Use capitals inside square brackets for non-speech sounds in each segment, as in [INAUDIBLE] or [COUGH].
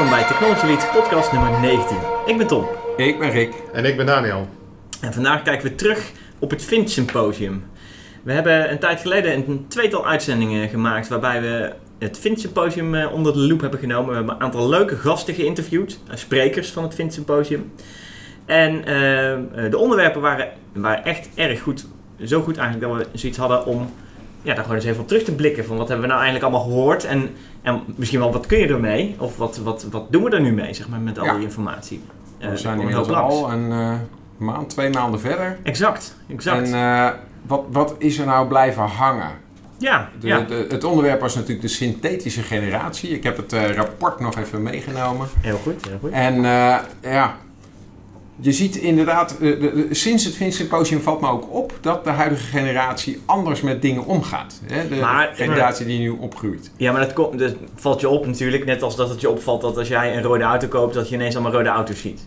welkom bij Technology Leads podcast nummer 19. Ik ben Tom Ik ben Rick. En ik ben Daniel. en vandaag kijken we terug op het Finch Symposium. We hebben een tijd geleden een tweetal uitzendingen gemaakt waarbij we het Finch Symposium eh, onder de loep hebben genomen. We hebben een aantal leuke gasten geïnterviewd, eh, sprekers van het Finch Symposium. En eh, eh, de onderwerpen waren, waren echt erg goed. Zo goed eigenlijk dat we zoiets hadden om ja, daar gewoon eens even op terug te blikken. Van wat hebben we nou eigenlijk allemaal gehoord en, en misschien wel wat kun je ermee? Of wat, wat, wat doen we er nu mee, zeg maar, met al Ja. die informatie? Eh, We zijn inmiddels al een eh, maand, twee maanden verder. Exact, exact. En eh, wat, wat is er nou blijven hangen? ja, De, ja. de- het onderwerp was natuurlijk de synthetische generatie. Ik heb het eh, rapport nog even meegenomen. heel goed, heel goed. En eh, ja, je ziet inderdaad, eh, de- de- sinds het Finch Symposium valt me ook op dat de huidige generatie anders met dingen omgaat. Hè? De Maar- generatie die nu opgroeit. Ja, maar dat, komt, dat valt je op natuurlijk, net als dat het je opvalt dat als jij een rode auto koopt, dat je ineens allemaal rode auto's ziet.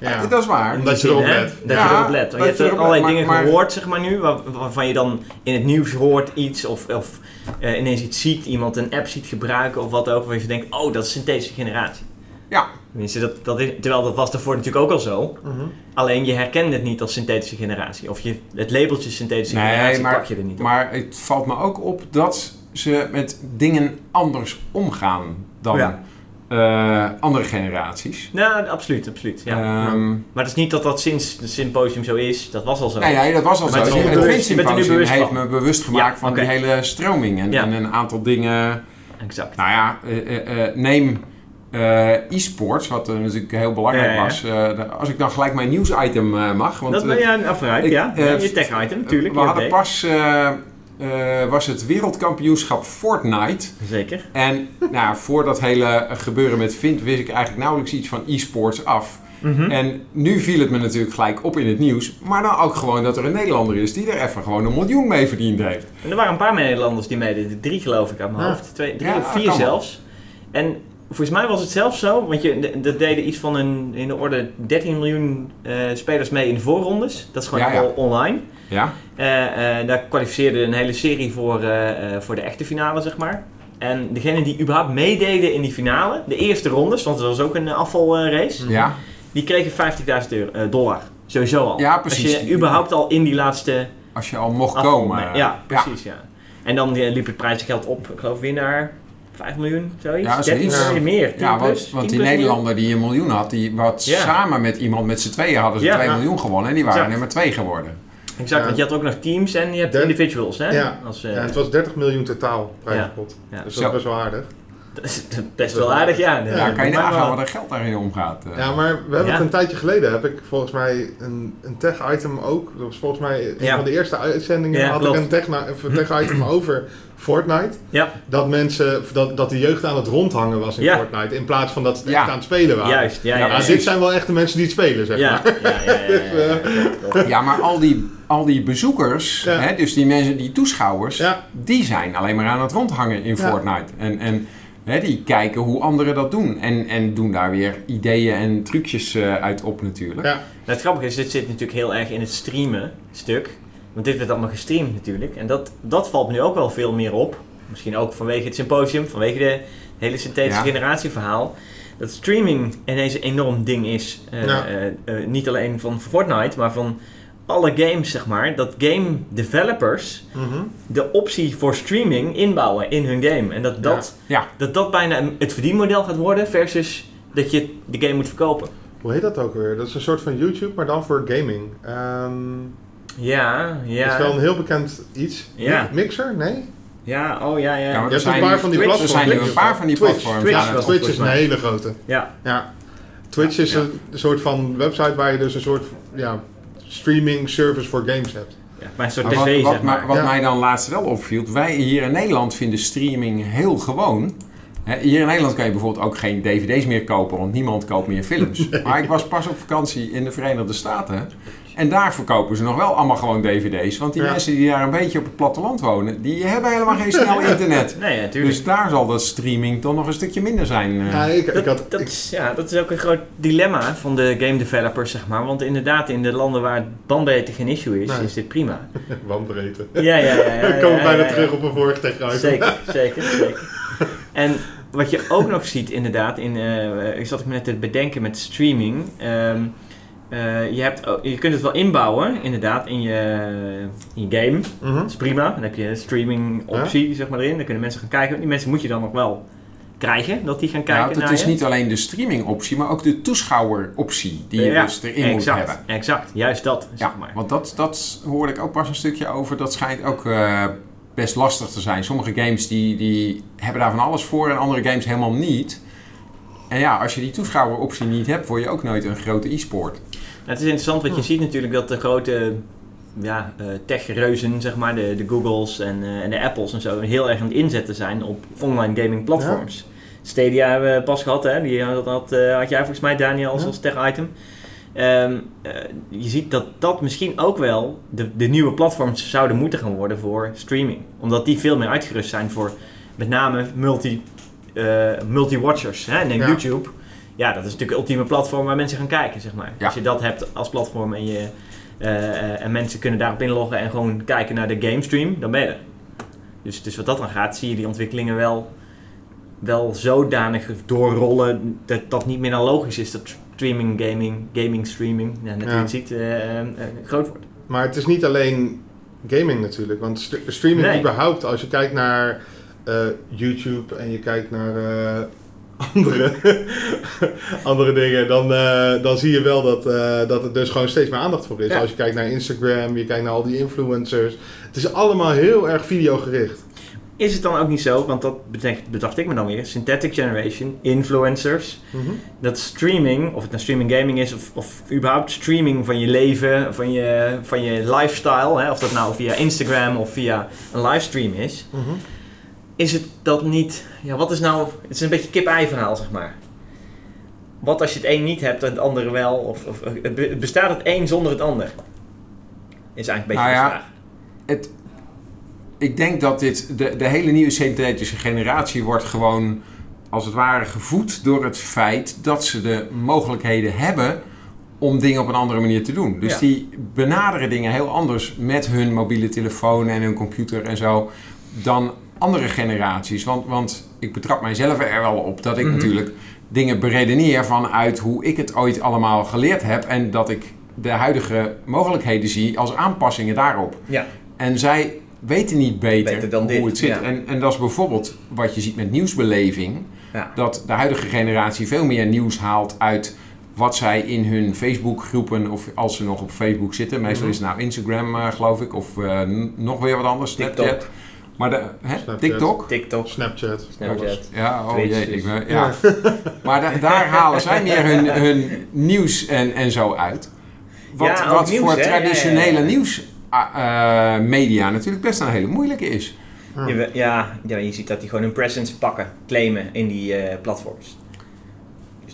Ja. Dat is waar. Omdat je erop let. Dat Ja, je erop let. Want je hebt er allerlei dingen maar- gehoord, zeg maar nu, waar- waarvan je dan in het nieuws hoort iets of, of eh, ineens iets ziet, iemand een app ziet gebruiken of wat ook, waarvan je denkt, oh, dat is synthetische generatie. Ja. Tenminste, dat, dat is, terwijl dat was daarvoor natuurlijk ook al zo. Mhm. Alleen je herkende het niet als synthetische generatie. Of je, het labeltje synthetische Nee, generatie maar- pak je er niet op. Maar het valt me ook op dat ze met dingen anders omgaan dan Ja. eh, andere generaties. Nou, absoluut, absoluut. Ja. Ehm, Maar het is niet dat dat sinds het symposium zo is. Dat was al zo. nee, nee, dat was al Maar zo. het Symposium heeft van. me bewust gemaakt Ja, van die hele stroming. En, Ja. en een aantal dingen... Exact. Nou ja, eh, eh, eh, neem eh, e-sports, wat eh, natuurlijk heel belangrijk Ja, ja, ja. was. Eh, als ik dan gelijk mijn nieuwsitem mag. Want, dat ben je een afruid, ik- ja. Je tech item natuurlijk. we hadden pas... was het wereldkampioenschap Fortnite. Zeker. En nou, voor dat hele gebeuren met Vint wist ik eigenlijk nauwelijks iets van e-sports af. Mhm. En nu viel het me natuurlijk gelijk op in het nieuws. Maar dan ook gewoon dat er een Nederlander is die er even gewoon een miljoen mee verdiend heeft. En er waren een paar Nederlanders die meededen. Drie geloof ik uit mijn hoofd. Twee, drie Ja, of vier zelfs. En volgens mij was het zelfs zo. Want je, dat deden iets van een, in de orde 13 miljoen eh, spelers mee in de voorrondes. Dat is gewoon Ja, ja. al online. Ja? Eh, eh, daar kwalificeerde een hele serie voor, voor de echte finale, zeg maar. En degenen die überhaupt meededen in die finale, de eerste rondes, want het was ook een afvalrace, Ja? die kregen 50.000 euro- eh, dollar. Sowieso al. Ja, precies. Als je überhaupt al in die laatste Als je al mocht afval komen. Ja, precies, ja. En dan liep het prijzengeld op, ik geloof winnaar 5 miljoen, zoiets. Ja, 13 zoiets. miljoen meer, 10 Ja, plus, want, want 10 die plus Nederlander die een miljoen had, die wat Ja. samen met iemand met z'n tweeën hadden ze Ja. 2 Ja. miljoen gewonnen. En die waren Exact. nummer 2 geworden. Exact, Ja. want je had ook nog teams en je hebt individuals, hè? Ja. Als, eh, Ja, het was 30 miljoen totaal prijzenpot. Ja. Dus dat is best wel aardig. Dat is best wel aardig, ja. Ja, Ja, kan je Maar nagaan wat er geld daarin omgaat. eh. Ja, maar we hebben Ja. het een tijdje geleden, heb ik volgens mij een, een tech-item ook. Dat was volgens mij een Ja. van de eerste uitzendingen. Ja, had klopt. ik een tech- een tech-item [CLEARS THROAT] over Fortnite. Ja, Dat mensen, dat, dat de jeugd aan het rondhangen was in Ja. Fortnite. In plaats van dat ze echt aan het spelen waren. juist. Ja, Ja, ja, Ja, precies. dit zijn wel echt de mensen die het spelen, zeg ja, maar. ja, ja, maar al die, al die bezoekers, Ja. hè, dus die mensen, die toeschouwers, Ja. die zijn alleen maar aan het rondhangen in Ja. Fortnite. En, en hè, die kijken hoe anderen dat doen. En, en doen daar weer ideeën en trucjes eh, uit op natuurlijk. Ja. Nou, het grappige is, dit zit natuurlijk heel erg in het streamen stuk. Want dit werd allemaal gestreamd natuurlijk. En dat, dat valt me nu ook wel veel meer op. Misschien ook vanwege het symposium, vanwege de hele synthetische Ja. generatie verhaal. Dat streaming ineens een enorm ding is. Ja. eh, eh, niet alleen van Fortnite, maar van alle games, zeg maar. Dat game developers Mhm. de optie voor streaming inbouwen in hun game. En dat dat, Ja. dat, dat bijna het verdienmodel gaat worden versus dat je de game moet verkopen. Hoe heet dat ook weer? Dat is een soort van YouTube, maar dan voor gaming. Ehm Ja, ja. Dat is wel een heel bekend iets. Ja. Mi- Mixer? Nee? Ja, oh ja, ja. Ja, er hebt zijn een paar van die Twitch- platforms. Er zijn nu een paar van die Twitch. platforms Twitch Twitch is een hele grote. ja. Ja. Twitch Ja, is ja. een soort van website waar je dus een soort ja, streaming service voor games hebt. maar een soort Maar tv, wat, maar. mij- wat Ja. mij dan laatst wel opviel, wij hier in Nederland vinden streaming heel gewoon. Hè, hier in Nederland kan je bijvoorbeeld ook geen dvd's meer kopen, want niemand koopt meer films. [LAUGHS] Maar ik was pas op vakantie in de Verenigde Staten. En daar verkopen ze nog wel allemaal gewoon dvd's. Want die Ja. mensen die daar een beetje op het platteland wonen, die hebben helemaal geen snel [LAUGHS] internet. Nee, natuurlijk. Dus daar zal dat streaming toch nog een stukje minder zijn. eh. Ja, ik, ik dat, had, dat, ik- is, ja, dat is ook een groot dilemma van de game developers, zeg maar. Want inderdaad, in de landen waar bandbreedte geen issue is, Nee. is dit prima. [LAUGHS] wandbreedte. Ja, ja, ja. ja, [LAUGHS] We komen ja, bijna ja, ja. terug op een vorig tech item. Zeker, zeker, zeker. En wat je ook nog ziet inderdaad, in, eh, ik zat ik me net te bedenken met streaming. ehm, eh, je, hebt, ook- je kunt het wel inbouwen, inderdaad, in je, in je game. Mhm. Dat is prima. Dan heb je een streaming optie zeg maar, erin. Dan kunnen mensen gaan kijken. Die mensen moet je dan nog wel krijgen, dat die gaan kijken Ja, het is je. niet alleen de streaming optie, maar ook de toeschouwer optie die je Ja, dus erin moet hebben. Exact, juist dat, zeg Ja, maar. want dat, dat hoorde ik ook pas een stukje over. Dat schijnt ook eh, best lastig te zijn. Sommige games die, die hebben daar van alles voor en andere games helemaal niet. En ja, als je die toeschouweroptie niet hebt, word je ook nooit een grote e-sport. Nou, het is interessant, want je ziet natuurlijk dat de grote ja, eh, tech-reuzen, zeg maar, de, de Googles en, eh, en de Apples en zo, heel erg aan het inzetten zijn op online gaming platforms. Stadia hebben we pas gehad, hè? Die had, had, eh, had jij volgens mij, Daniel, als, Ja. als tech-item. Ehm, eh, je ziet dat dat misschien ook wel de, de nieuwe platforms zouden moeten gaan worden voor streaming. Omdat die veel meer uitgerust zijn voor met name multi, eh, multi-watchers. Hè? Neem Ja. YouTube. Ja, dat is natuurlijk het ultieme platform waar mensen gaan kijken, zeg maar. Ja. Als je dat hebt als platform en, je, eh, eh, en mensen kunnen daarop inloggen en gewoon kijken naar de gamestream, dan ben je er. Dus, dus wat dat dan gaat, zie je die ontwikkelingen wel, wel zodanig doorrollen dat dat niet meer dan logisch is dat streaming, gaming, gaming, streaming, ja, net je Ja. het ziet, eh, groot wordt. Maar het is niet alleen gaming natuurlijk. Want st- streaming Nee. überhaupt, als je kijkt naar YouTube en je kijkt naar andere, andere dingen, dan, eh, dan zie je wel dat, eh, dat er dus gewoon steeds meer aandacht voor is. Ja. Als je kijkt naar Instagram, je kijkt naar al die influencers. Het is allemaal heel erg videogericht. Is het dan ook niet zo, want dat bedacht, bedacht ik me dan weer, synthetic generation, influencers, dat streaming, of het nou streaming gaming is, of, of überhaupt streaming van je leven, van je, van je lifestyle, hè, of dat nou via Instagram of via een livestream is, is het dat niet, ja wat is nou, het is een beetje kip-ei verhaal zeg maar. Wat als je het een niet hebt en het andere wel, of, of het be- het bestaat het een zonder het ander? Is eigenlijk een beetje Nou de ja, vraag. Het, ik denk dat dit, de, de hele nieuwe synthetische generatie wordt gewoon als het ware gevoed door het feit dat ze de mogelijkheden hebben om dingen op een andere manier te doen. Dus Ja. die benaderen dingen heel anders met hun mobiele telefoon en hun computer en zo dan andere generaties. Want, want ik betrap mijzelf er wel op dat ik Mhm. natuurlijk dingen beredeneer vanuit hoe ik het ooit allemaal geleerd heb en dat ik de huidige mogelijkheden zie als aanpassingen daarop. Ja, En zij weten niet beter, Beter dan hoe dit, het zit. ja. En, en dat is bijvoorbeeld wat je ziet met nieuwsbeleving. ja. Dat de huidige generatie veel meer nieuws haalt uit wat zij in hun Facebook-groepen, of als ze nog op Facebook zitten. Meestal Mhm. is het nou Instagram, eh, geloof ik, of eh, nog weer wat anders, TikTok. Snapchat. Maar de, hè? Snapchat. TikTok? TikTok, Snapchat. Snapchat. Ja, oh Twitch, jee. dus. Ik ben, ja. [LAUGHS] Maar da- daar halen zij meer hun, hun nieuws en, en zo uit. Wat, Ja, wat nieuws, voor hè? Ja, ja, ja. traditionele nieuwsmedia natuurlijk best een hele moeilijke is. Ja. Je, ja, ja, je ziet dat die gewoon hun presence pakken, claimen in die eh, platforms.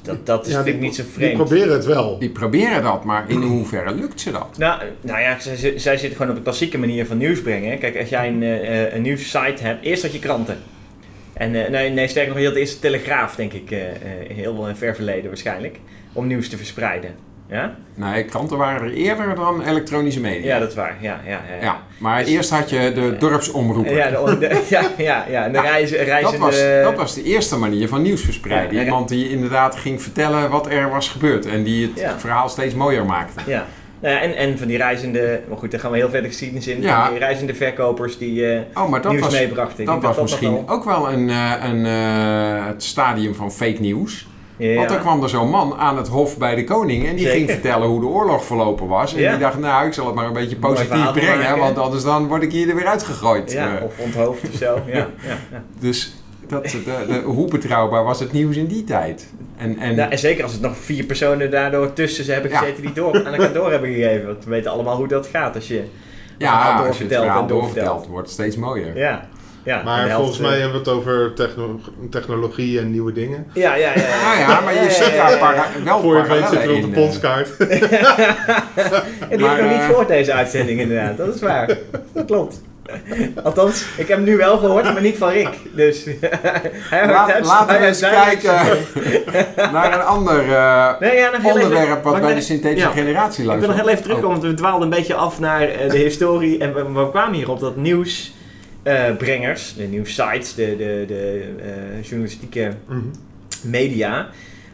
Dat, dat is Ja, vind ik die- niet zo Die vreemd. proberen het wel. Die proberen dat, maar in hoeverre lukt ze dat? Nou, nou ja, zij, zij- zitten gewoon op de klassieke manier van nieuws brengen. Kijk, als jij een, eh, eh, een nieuwssite hebt, eerst had je kranten. En eh, nee, nee, sterker nog, je had eerst de Telegraaf, denk ik, eh, eh, heel ver verleden waarschijnlijk, om nieuws te verspreiden. Ja? Nee, kranten waren er eerder dan elektronische media. Ja, dat is waar. Ja, ja, ja. Ja, maar Dus- eerst had je de dorpsomroeper. Ja, de, de- [LAUGHS] ja, ja, de reizen, dat, reizende... was, dat was de eerste manier van nieuws verspreiden. Ja, Iemand die inderdaad ging vertellen wat er was gebeurd. En die het Ja. verhaal steeds mooier maakte. Ja. Nou ja, en, en van die reizende, maar goed, daar gaan we heel ver de geschiedenis in. Ja. Van die reizende verkopers die eh, Oh, maar dat nieuws was, meebrachten. Dat was misschien ook wel een, eh, een, eh, het stadium van fake nieuws. Ja. Want er kwam er zo'n man aan het hof bij de koning en die Zeker. ging vertellen hoe de oorlog verlopen was. En Ja. die dacht, nou, ik zal het maar een beetje positief brengen, maken. want anders dan word ik hier er weer uitgegooid. Ja, Eh, of onthoofd of zo. [LAUGHS] Ja. Dus dat, de, de, hoe betrouwbaar was het nieuws in die tijd? En, en, Nou, en zeker als het nog vier personen daardoor tussen ze hebben Ja. gezeten die door, aan elkaar door hebben gegeven. Want we weten allemaal hoe dat gaat als je ja, als je het verhaal doorvertelt. wordt steeds mooier. Ja, ja. Maar helft, volgens mij eh, hebben we het over techno- technologie en nieuwe dingen. Ja, ja, ja. Ah ja, maar je ziet daar para- wel Voor je weet zitten we op de eh. ponskaart. [LAUGHS] [LAUGHS] En die Maar, heb ik nog niet eh, gehoord, deze uitzending inderdaad. Dat is waar. Dat klopt. Althans, ik heb hem nu wel gehoord, maar niet van Rick. Dus [LAUGHS] hij Laat- hoort het- laten we eens kijken naar een ander eh, Nee, ja, even- onderwerp wat bij ik- de synthetische ja. generatie Ik luistert. wil nog heel even terugkomen, want we dwaalden een beetje af naar de historie. En we, we kwamen hierop dat nieuws nieuwsbrengers, de nieuwssites, de, de, de eh, journalistieke Mhm. media,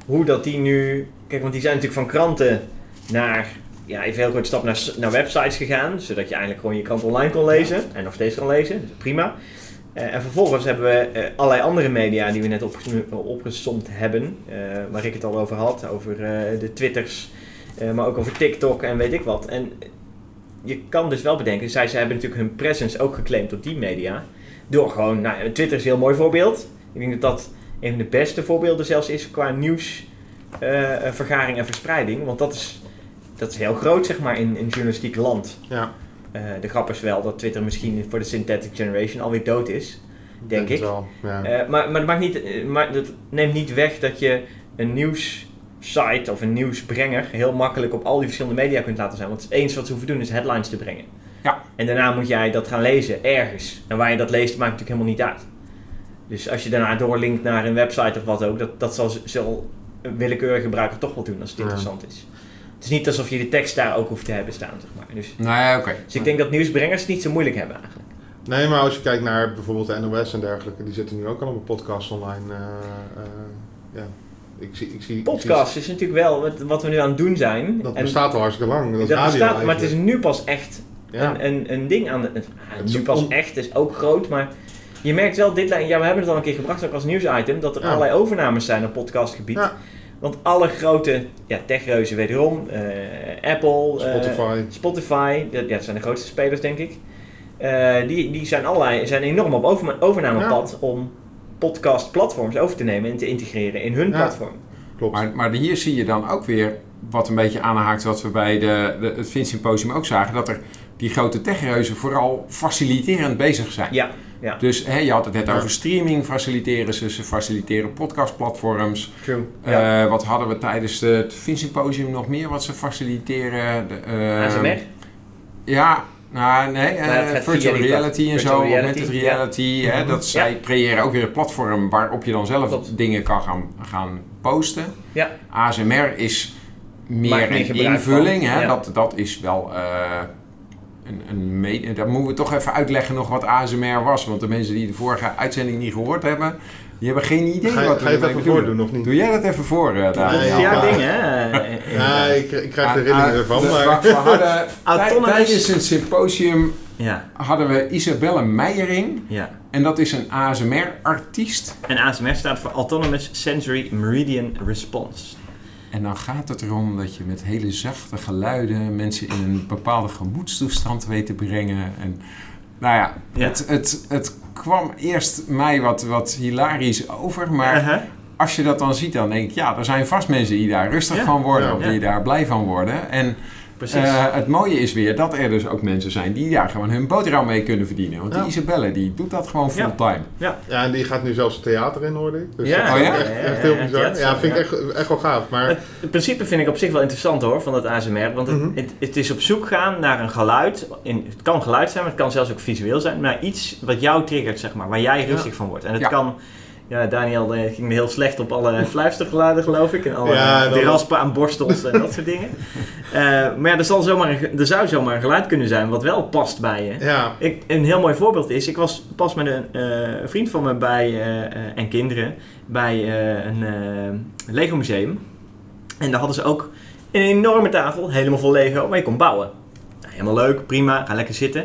hoe dat die nu... Kijk, want die zijn natuurlijk van kranten naar... Ja, even heel kort stap naar, naar websites gegaan, zodat je eigenlijk gewoon je krant online kon lezen en nog steeds kan lezen, dus prima. Eh, en vervolgens hebben we eh, allerlei andere media die we net opgesno- opgesomd hebben, eh, waar ik het al over had, over eh, de Twitters, eh, maar ook over TikTok en weet ik wat. En je kan dus wel bedenken, zij, zij hebben natuurlijk hun presence ook geclaimd op die media, door gewoon, nou, Twitter is een heel mooi voorbeeld. Ik denk dat dat een van de beste voorbeelden zelfs is qua nieuwsvergaring en verspreiding, want dat is, dat is heel groot, zeg maar, in, in journalistiek land. Ja, Eh, de grap is wel dat Twitter misschien voor de synthetic generation alweer dood is. Denk het ik. Wel. Ja. Eh, maar, maar, dat maakt niet, eh, maar dat neemt niet weg dat je een nieuwssite of een nieuwsbrenger heel makkelijk op al die verschillende media kunt laten zijn. Want het eens wat ze hoeven doen is headlines te brengen. Ja. En daarna moet jij dat gaan lezen ergens. En waar je dat leest maakt natuurlijk helemaal niet uit. Dus als je daarna doorlinkt naar een website of wat ook, dat, dat zal, zal een willekeurige gebruiker toch wel doen als het Ja. interessant is. Het is niet alsof je de tekst daar ook hoeft te hebben staan, zeg maar. Dus, Nee, oké. dus ik denk dat nieuwsbrengers het niet zo moeilijk hebben eigenlijk. Nee, maar als je kijkt naar bijvoorbeeld de NOS en dergelijke, die zitten nu ook allemaal podcasts online. eh, eh, ja, ik zie, ik zie, ik Podcast is natuurlijk wel wat, wat we nu aan het doen zijn. dat En bestaat al hartstikke lang. Dat, dat bestaat, maar het is nu pas echt Ja. een, een, een ding aan de. het- Het nu pas echt is ook groot, maar je merkt wel dit. Ja, we hebben het al een keer gebracht ook als nieuwsitem dat er Ja. allerlei overnames zijn op podcastgebied. Ja. Want alle grote ja, techreuzen wederom, eh, Apple, eh, Spotify. Spotify, dat, ja, dat zijn de grootste spelers denk ik. Eh, die, die zijn, allerlei, zijn enorm op over, overnamepad om podcastplatforms over te nemen en te integreren in hun Ja. platform. Klopt. Maar, maar hier zie je dan ook weer wat een beetje aanhaakt wat we bij de, de, het Vint Symposium ook zagen. Dat er die grote techreuzen vooral faciliterend bezig zijn. Ja, ja. Dus hè, je had het net Ja. over streaming faciliteren ze. Ze faciliteren podcastplatforms. true. Eh, wat hadden we tijdens de- het Vint Symposium nog meer wat ze faciliteren? De, eh, ASMR? Ja, nou, nee, eh, het gaat virtual reality en zo, reality, augmented ja. reality. Hè, Mhm. dat zij creëren ook weer een platform waarop je dan zelf Klopt. dingen kan gaan, gaan posten. Ja. ASMR is meer een invulling. Hè, dat, dat is wel eh, een, een me- Dat moeten we toch even uitleggen nog wat ASMR was. Want de mensen die de vorige uitzending niet gehoord hebben, die hebben geen idee Ga je, wat ga we je het even voordoen of niet? Doe jij dat even voor, eh Dat Daniel? is jouw ja. ding, hè? Ja, ik, ik krijg er Ah, rillingen ah, ervan, we- maar... We, we hadden, [LAUGHS] Autonomous- tijdens een symposium Ja, hadden we Isabelle Meijering. ja. En dat is een ASMR-artiest. En ASMR staat voor Autonomous Sensory Meridian Response. En dan gaat het erom dat je met hele zachte geluiden mensen in een bepaalde gemoedstoestand weet te brengen. En nou ja, Ja. Het, het, het kwam eerst mij wat, wat hilarisch over. Maar Uh-huh. als je dat dan ziet, dan denk ik, ja, er zijn vast mensen die daar rustig Ja. van worden. Of die daar blij van worden. En Precies. eh, het mooie is weer dat er dus ook mensen zijn die daar gewoon hun boterham mee kunnen verdienen. Want Ja. die Isabelle, die doet dat gewoon Ja. fulltime. Ja, en die gaat nu zelfs het theater in, hoorde ik. Dus Ja. Oh ja? Echt, Ja, echt ja, heel ja, bizar. theater, Ja, vind ik ja. echt, echt wel gaaf. Maar Het, het principe vind ik op zich wel interessant hoor, van dat ASMR. Want het, Mhm. het, het is op zoek gaan naar een geluid. In, het kan geluid zijn, maar het kan zelfs ook visueel zijn. Maar iets wat jou triggert, zeg maar. Waar jij rustig van wordt. En het Ja. kan... Ja, Daniel eh, ging heel slecht op alle fluistergeluiden, geloof ik. En alle Ja, raspen aan borstels en dat soort dingen. Eh, maar ja, er, zal zomaar een, er zou zomaar een geluid kunnen zijn wat wel past bij je. ja, Ik, een heel mooi voorbeeld is, ik was pas met een eh, vriend van me bij, en kinderen bij een Lego museum. En daar hadden ze ook een enorme tafel, helemaal vol Lego, waar je kon bouwen. Nou, helemaal leuk, prima, ga lekker zitten.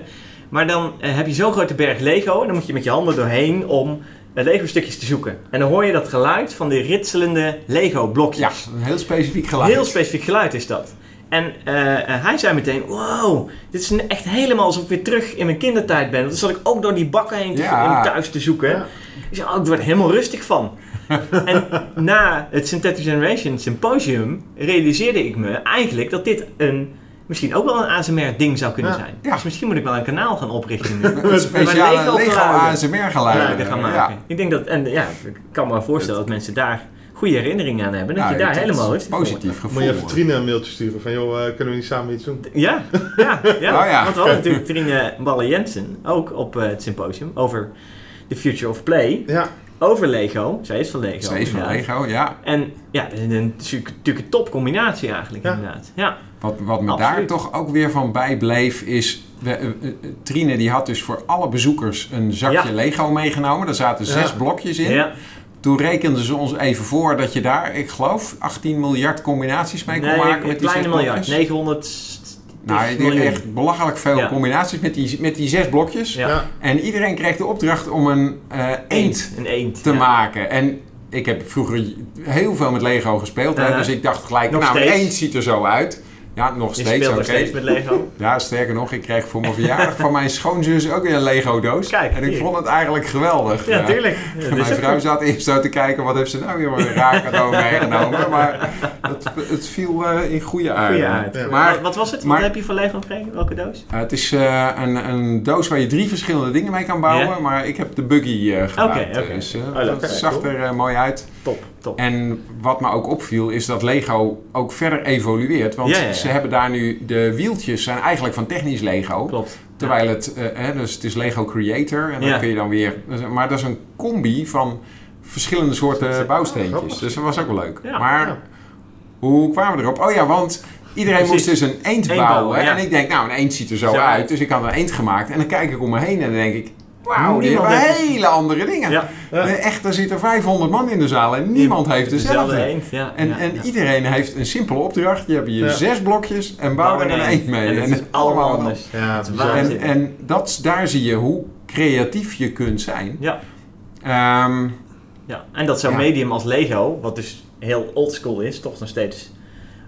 Maar dan heb je zo'n grote berg Lego en dan moet je met je handen doorheen om eh, Lego stukjes te zoeken. En dan hoor je dat geluid van die ritselende Lego blokjes. Ja, een heel specifiek geluid. Heel specifiek geluid is dat. En eh, eh, hij zei meteen, wow, dit is echt helemaal alsof ik weer terug in mijn kindertijd ben. Dan zat ik ook door die bakken heen te, Ja. om thuis te zoeken. Ja. Ik zei, oh, ik word er helemaal rustig van. [LAUGHS] en na het Synthetic Generation Symposium realiseerde ik me eigenlijk dat dit een, misschien ook wel een ASMR-ding zou kunnen Ja. zijn. Ja. Dus misschien moet ik wel een kanaal gaan oprichten nu. [LAUGHS] Een speciale Lego Lego geluiden. ASMR Ja, geluiden. dat gaan maken. Ik denk dat, en ja, ik kan me voorstellen dat mensen daar goede herinneringen aan hebben. Dat Nou, je daar is helemaal wordt. positief gevoel. moet je even Trine een mailtje sturen van, joh, eh, kunnen we niet samen iets doen? Ja, ja, ja. [LAUGHS] Oh ja. Want we hadden natuurlijk Trine Balle Jensen ook op eh, het symposium over the future of play. Ja, over Lego. Zij is van Lego. Ze is van. Lego, ja. En ja, dat is een- natuurlijk een top combinatie eigenlijk, Ja. inderdaad. Ja, Wat, wat me Absoluut. daar toch ook weer van bijbleef is... We, eh, eh, Trine die had dus voor alle bezoekers een zakje Ja. Lego meegenomen. Daar zaten zes Ja. blokjes in. ja. Toen rekenden ze ons even voor dat je daar, ik geloof, 18 miljard combinaties mee kon nee, maken met die kleine zes miljard. blokjes. 900 Nou, die miljoen. echt belachelijk veel Ja. combinaties met die, met die zes blokjes. Ja. En iedereen kreeg de opdracht om een eh, eend Een eend. te ja. maken. En ik heb vroeger heel veel met Lego gespeeld. hè, dus ik dacht gelijk, nou, een eend ziet er zo uit. Ja, nog Je steeds, speelt oké. nog steeds met Lego. [LAUGHS] Ja, sterker nog, ik kreeg voor mijn verjaardag van mijn schoonzus ook weer een Lego-doos. Kijk, en ik hier. vond het eigenlijk geweldig. Ja, tuurlijk. Ja, dat Mijn vrouw zat eerst zo te kijken, wat heeft ze nou weer raar cadeau [LAUGHS] meegenomen. Maar het, het viel eh, in goede. Goeie. Ja. Maar Wat- wat was het? maar- Wat heb je van Lego gekregen? Welke doos? eh, het is eh, een, een doos waar je drie verschillende dingen mee kan bouwen. Maar ik heb de buggy gebruikt. Oké, oké. Dus Oh, het zag er mooi uit. Top, top. En wat me ook opviel is dat Lego ook verder evolueert. Want Ja, ja, ja. ze hebben daar nu, de wieltjes zijn eigenlijk van technisch Lego. Klopt. Terwijl het, eh, hè, dus het is Lego Creator. En dan kun je dan weer, maar dat is een combi van verschillende soorten bouwsteentjes. grappig. Dus dat was ook wel leuk. Maar hoe kwamen we erop? Oh ja, want iedereen Precies. moest dus een eend Eend bouwen. bouwen. En ik denk, nou, een eend ziet er zo uit. Dus ik had een eend gemaakt. En dan kijk ik om me heen en dan denk ik, wauw, die hebben heeft- hele andere dingen. Ja. Ja. Nee, Echt, er zitten 500 man in de zaal en niemand heeft dezelfde. eend. Ja, En, ja, en ja. iedereen heeft een simpele opdracht. Je hebt hier Ja. zes blokjes en bouw er een eend mee. En het is allemaal anders. Ja, Het is bizar. waanzinnig. En, en dat, daar zie je hoe creatief je kunt zijn. Ja. Ehm, Ja, en dat zo'n Ja. medium als Lego, wat dus heel oldschool is, toch nog steeds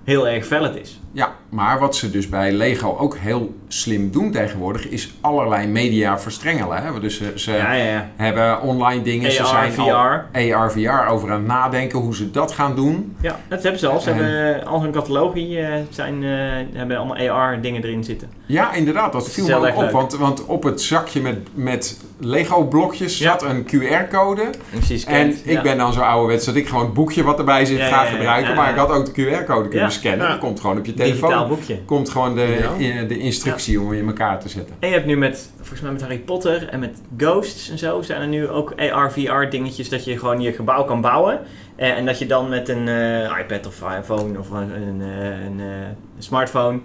heel erg valid is. ja, maar wat ze dus bij Lego ook heel slim doen tegenwoordig, is allerlei media verstrengelen. Hè? Dus ze, ze Ja, ja, ja. hebben online dingen, ze AR, zijn VR. al AR, VR over aan het nadenken hoe ze dat gaan doen. Ja, dat hebben ze al. Ze En- hebben eh, al hun catalogie eh, zijn, eh, hebben allemaal AR dingen erin zitten. Ja, inderdaad, dat Dat viel me ook erg op. Want, want op het zakje met, met Lego-blokjes Ja. zat een QR-code. En, precies En ik ben dan zo ouderwets dat ik gewoon het boekje wat erbij zit ga gebruiken. maar ik had ook de QR-code kunnen scannen. Dat komt gewoon op je digitaal boekje. Komt gewoon de, Ja. de instructie om in elkaar te zetten. En je hebt nu met, volgens mij met Harry Potter en met Ghosts en zo, zijn er nu ook AR, VR dingetjes dat je gewoon je gebouw kan bouwen. Eh, en dat je dan met een eh, iPad of iPhone of een, een, eh, een, een smartphone,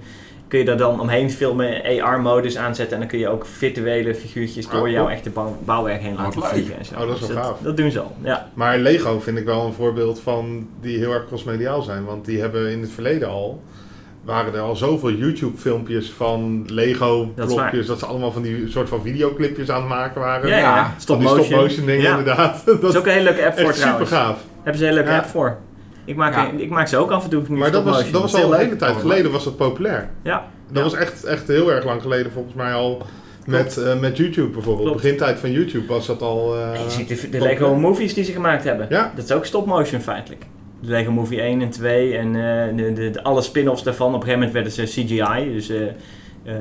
kun je daar dan omheen filmen, AR-modus aanzetten. En dan kun je ook virtuele figuurtjes Ah, door jouw echte bouw- bouwwerk heen Wat laten vliegen. En zo. Oh, dat is wel Dus gaaf. Dat doen ze al, ja. Maar Lego vind ik wel een voorbeeld van die heel erg crossmediaal zijn. Want die hebben in het verleden al, waren er al zoveel YouTube-filmpjes van Lego Dat ze allemaal van die soort van videoclipjes aan het maken waren. Ja, ja. Van Stop die motion. stop-motion dingen Ja. inderdaad. [LAUGHS] Dat is ook een hele leuke app voor echt super trouwens. gaaf. Hebben ze een hele leuke Ja. app voor. Ik maak, Ja. ik maak ze ook af en toe Maar dat was, stop-motion. dat was al een hele tijd geleden was dat populair. Ja. Dat Ja. was echt, echt heel erg lang geleden volgens mij al met, eh, met YouTube bijvoorbeeld. Klopt. Begintijd van YouTube was dat al... eh, je ziet de, de. Lego movies die ze gemaakt hebben. Ja. Dat is ook stop-motion feitelijk. De Lego Movie 1 en 2 en eh, de, de, de- alle spin-offs daarvan. Op een gegeven moment werden ze CGI. Dus eh, eh,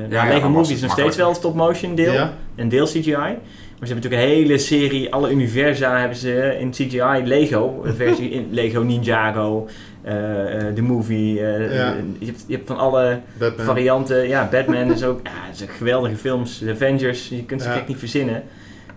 ja, Lego was Movie is nog steeds wel een stop-motion deel. Ja. En deel CGI. Maar ze hebben natuurlijk een hele serie, alle universa hebben ze in CGI. Lego, een versie in [LAUGHS] Lego Ninjago, de movie. Ja. je, hebt, je hebt van alle Batman. varianten. Ja, Batman is ook ja, het zijn geweldige films. Avengers, je kunt ze Ja. gek niet verzinnen.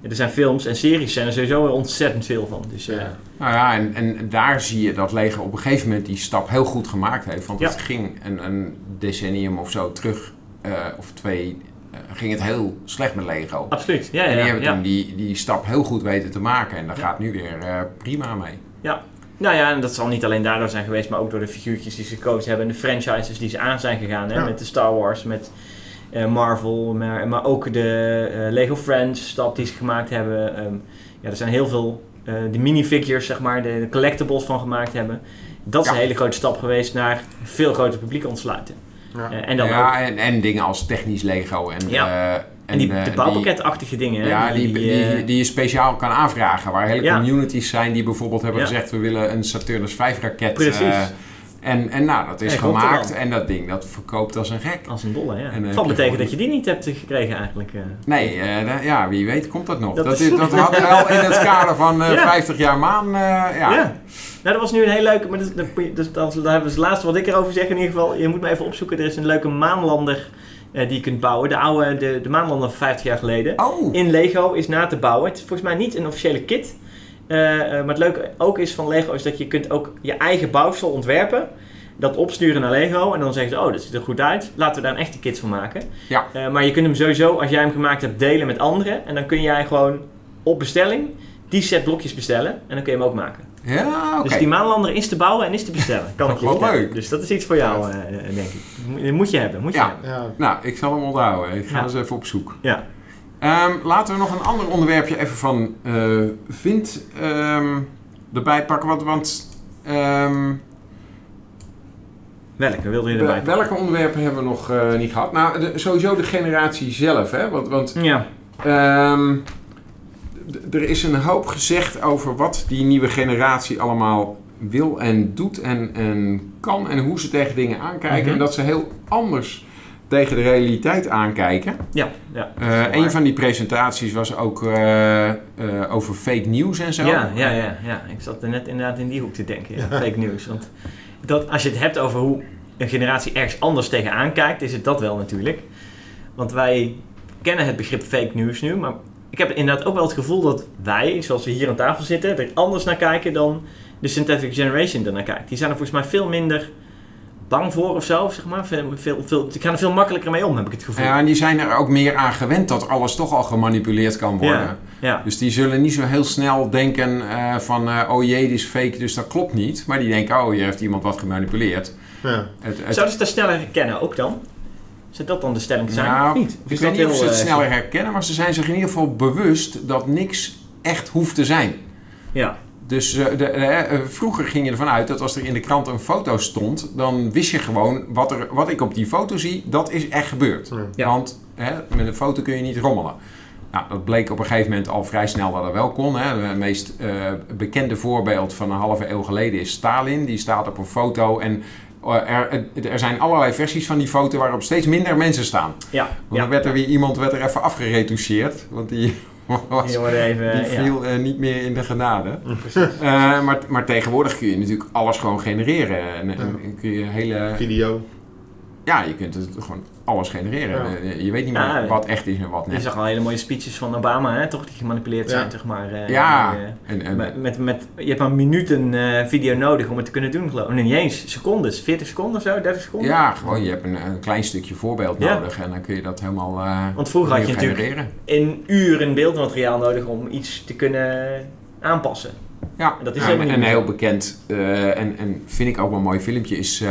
Er zijn films en series zijn er sowieso ontzettend veel van. Dus eh, Ja. Nou ja, en, en daar zie je dat Lego op een gegeven moment die stap heel goed gemaakt heeft. Want Ja. het ging een, een decennium of zo terug, eh, of twee, eh, ging het heel slecht met Lego. absoluut. Ja, ja, en die ja, hebben ja. toen die, die stap heel goed weten te maken. En daar Ja. gaat nu weer eh, prima mee. Nou ja, en dat zal niet alleen daardoor zijn geweest, maar ook door de figuurtjes die ze gekozen hebben en de franchises die ze aan zijn gegaan. Hè? Ja. Met de Star Wars, met Marvel, maar, maar ook de eh, Lego Friends stap die ze gemaakt hebben. Ehm, ja, er zijn heel veel eh de minifigures, zeg maar, de, de collectibles van gemaakt hebben. Dat is Ja. een hele grote stap geweest naar een veel groter publiek ontsluiten. Ja. Eh, en dan ook, ja, en, en dingen als technisch Lego. En, Ja. eh, en die, eh, de bouwpakketachtige dingen. hè, Ja, die, die, eh, die, je speciaal kan aanvragen. Waar hele Ja. communities zijn die bijvoorbeeld hebben Ja. gezegd... we willen een Saturnus 5 raket. Precies. Eh, en, en nou, dat is En gemaakt. En dat ding, dat verkoopt als een gek. Als een dolle, ja. En je tegen gewoon- dat je die niet hebt gekregen eigenlijk. eh. Nee, eh, ja, wie weet komt dat nog. Dat Dat, is- dat had wel in het kader van eh, [LAUGHS] Ja. 50 jaar maan. eh, ja. Ja. Nou, dat was nu een heel leuke, maar dat, dat, dat, dat, dat hebben we het laatste wat ik erover zeg in ieder geval. Je moet me even opzoeken, er is een leuke maanlander eh, die je kunt bouwen. De oude, de, de maanlander van 50 jaar geleden. Oh, In Lego is na te bouwen. Het is volgens mij niet een officiële kit. Eh, eh, maar het leuke ook is van Lego is dat je kunt ook je eigen bouwsel ontwerpen. Dat opsturen naar Lego en dan zeggen ze, oh, dat ziet er goed uit. Laten we daar een echte kit van maken. Ja. Eh, maar je kunt hem sowieso, als jij hem gemaakt hebt, delen met anderen. En dan kun jij gewoon op bestelling die set blokjes bestellen. En dan kun je hem ook maken. Ja, oké. Dus die maanlander is te bouwen en is te bestellen. Kan ik je [LAUGHS] vertellen. leuk. Dus dat is iets voor jou, eh, denk ik. Moet- je hebben. Moet je Ja. hebben. Ja. Nou, ik zal hem onthouden. Ik ga Ja. eens even op zoek. Ja. Ehm, laten we nog een ander onderwerpje even van Vind ehm, erbij pakken. Want, want ehm, Welke wilde je erbij? wel- welke onderwerpen hebben we nog eh, niet gehad? Nou, de- sowieso de generatie zelf. Hè? Want, want Ja. Er is een hoop gezegd over wat die nieuwe generatie allemaal wil en doet en, en kan en hoe ze tegen dingen aankijken. Mhm. En dat ze heel anders tegen de realiteit aankijken. Ja. ja. Eh, een van die presentaties was ook eh, eh, over fake news en zo. Ja, ja, ja, ja. Ik zat er net inderdaad in die hoek te denken. Ja. [LAUGHS] Fake news. Want dat, als je het hebt over hoe een generatie ergens anders tegenaan kijkt, is het dat wel natuurlijk. Want wij kennen het begrip fake news nu, maar ik heb inderdaad ook wel het gevoel dat wij, zoals we hier aan tafel zitten, er anders naar kijken dan de synthetic generation er naar kijkt. Die zijn er volgens mij veel minder bang voor of zo, zeg maar. Veel, veel, gaan er veel makkelijker mee om, heb ik het gevoel. Ja, en die zijn er ook meer aan gewend dat alles toch al gemanipuleerd kan worden. ja, ja. Dus die zullen niet zo heel snel denken eh, van, eh, oh jee, dit is fake, dus dat klopt niet. Maar die denken, oh, hier heeft iemand wat gemanipuleerd. Ja. Het, het, Zouden ze dat sneller herkennen ook dan? Zou dat dan de stelling zijn Nou, of niet? Of ik weet dat niet of ze het eh, sneller herkennen, maar ze zijn zich in ieder geval bewust dat niks echt hoeft te zijn. Ja, Dus eh, de, eh, eh, vroeger ging je ervan uit dat als er in de krant een foto stond, dan wist je gewoon wat, er, wat ik op die foto zie, dat is echt gebeurd. Ja. Want hè, met een foto kun je niet rommelen. Nou, dat bleek op een gegeven moment al vrij snel dat dat wel kon. Hè. Het meest eh, bekende voorbeeld van een halve eeuw geleden is Stalin. Die staat op een foto en er, er zijn allerlei versies van die foto waarop steeds minder mensen staan. ja. Want ja. dan werd er weer iemand werd er even afgeretoucheerd. Want die, [LAUGHS] was, even, die ja. viel eh, niet meer in de genade. [LAUGHS] Eh, maar, maar tegenwoordig kun je natuurlijk alles gewoon genereren. En, en kun je hele... Video. Ja, je kunt het gewoon alles genereren. Ja. Eh, Je weet niet meer Ja, wat echt is en wat Je net. zag al hele mooie speeches van Obama, hè, toch? Die gemanipuleerd zijn, Ja. zeg maar. eh, Ja, eh, en, en, met, met, met, je hebt maar minuten eh, video nodig om het te kunnen doen, geloof ik. Nee, niet eens. Secondes. 40 seconden of zo? 30 seconden? ja, gewoon je hebt een, een klein stukje voorbeeld Ja. nodig en dan kun je dat helemaal eh Want vroeger had je natuurlijk genereren. een uur in beeldmateriaal nodig om iets te kunnen aanpassen. Ja, Dat is ja, helemaal en niet een heel bekend eh, en, en vind ik ook wel een mooi filmpje is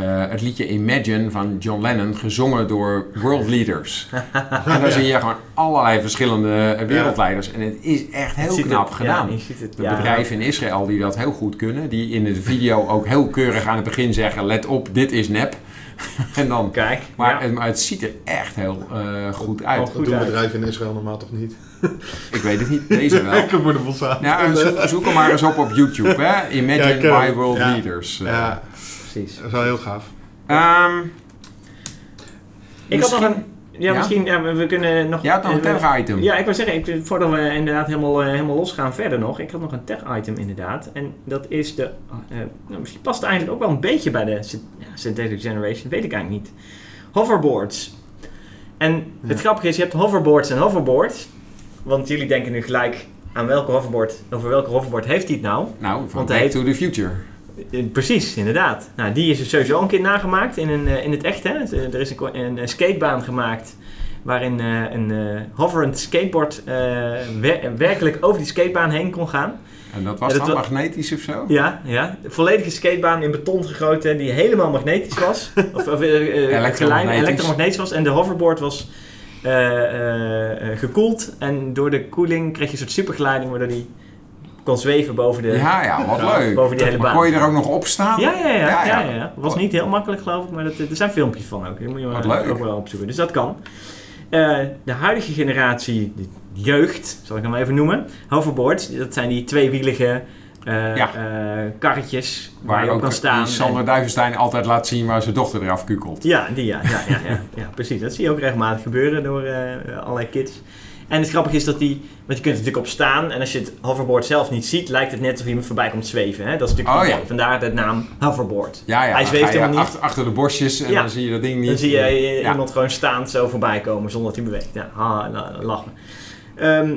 eh, het liedje Imagine van John Lennon gezongen door world leaders. [LAUGHS] en dan zie je gewoon allerlei verschillende wereldleiders en het is echt heel knap gedaan. Ja, je ziet het. De ja. bedrijven in Israël die dat heel goed kunnen, die in de video ook heel keurig aan het begin zeggen: let op, dit is nep. [LAUGHS] en dan, Kijk. maar, ja. het, maar het ziet er echt heel eh, goed uit. Oh, Dat Goed doen uit. bedrijven in Israël normaal toch niet? [LAUGHS] Ik weet het niet, deze wel. Ik word er wel samen. Ja, zoek, zoek hem maar eens op op YouTube, hè? Imagine hem. World Ja. Leaders. eh. Ja, Precies. dat is wel heel gaaf. Ehm, Ik had nog misschien- een... Ja, Ja? misschien... Ja, we, we kunnen nog... Had nog een eh, tag-item. Ja, ik wil zeggen, ik, voordat we inderdaad helemaal, eh, helemaal losgaan verder nog. Ik had nog een tech-item inderdaad. En dat is de... eh, nou, misschien past het eigenlijk ook wel een beetje bij de ja, Synthetic Generation. Weet ik eigenlijk niet. Hoverboards. En het Ja. grappige is, je hebt hoverboards en hoverboards. Want jullie denken nu gelijk aan welke hoverboard... Over welke hoverboard heeft hij het nou? Nou, van Want Back to the Future. Eh, Precies, inderdaad. Nou, die is er sowieso een keer nagemaakt in, een, eh, in het echt. Hè. Er is een, een, eh, skatebaan gemaakt waarin eh, een eh, hoverend skateboard eh, wer- werkelijk over die skatebaan heen kon gaan. En dat was Ja, dat dan magnetisch of zo? Ja, ja. De volledige skatebaan in beton gegoten die helemaal magnetisch was. [LAUGHS] of of eh, eh, Elektromagnetisch. elektromagnetisch was. En de hoverboard was eh, eh, eh, gekoeld. En door de koeling kreeg je een soort supergeleiding waardoor die kon zweven boven de... Ja, ja, wat leuk. boven die hele baan. kon je er ook nog op staan? Ja, ja, ja. Ja, ja, ja. ja, ja. Was niet heel makkelijk, geloof ik, maar dat, er zijn filmpjes van ook. Die moet je Wat maar leuk. ook wel opzoeken. Dus dat kan. Eh, de huidige generatie, de jeugd, zal ik hem even noemen. Hoverboards, dat zijn die tweewielige Ja. eh, karretjes waar, Waar je op ook kan staan. En- Duivenstein altijd laat zien waar zijn dochter eraf kukelt. ja, die ja, ja, ja, ja, ja, precies. Dat zie je ook regelmatig gebeuren door eh, allerlei kids. En het grappige is dat die, want je kunt er natuurlijk op staan en als je het hoverboard zelf niet ziet, lijkt het net alsof iemand voorbij komt zweven. Hè? Dat is natuurlijk Oh, ja. Vandaar de naam hoverboard. Ja, ja. Hij zweeft helemaal niet. Achter, achter de bosjes en dan zie je dat ding niet. Dan zie je iemand gewoon staand zo voorbij komen zonder dat hij beweegt. Ja, ha, lach me. Ehm,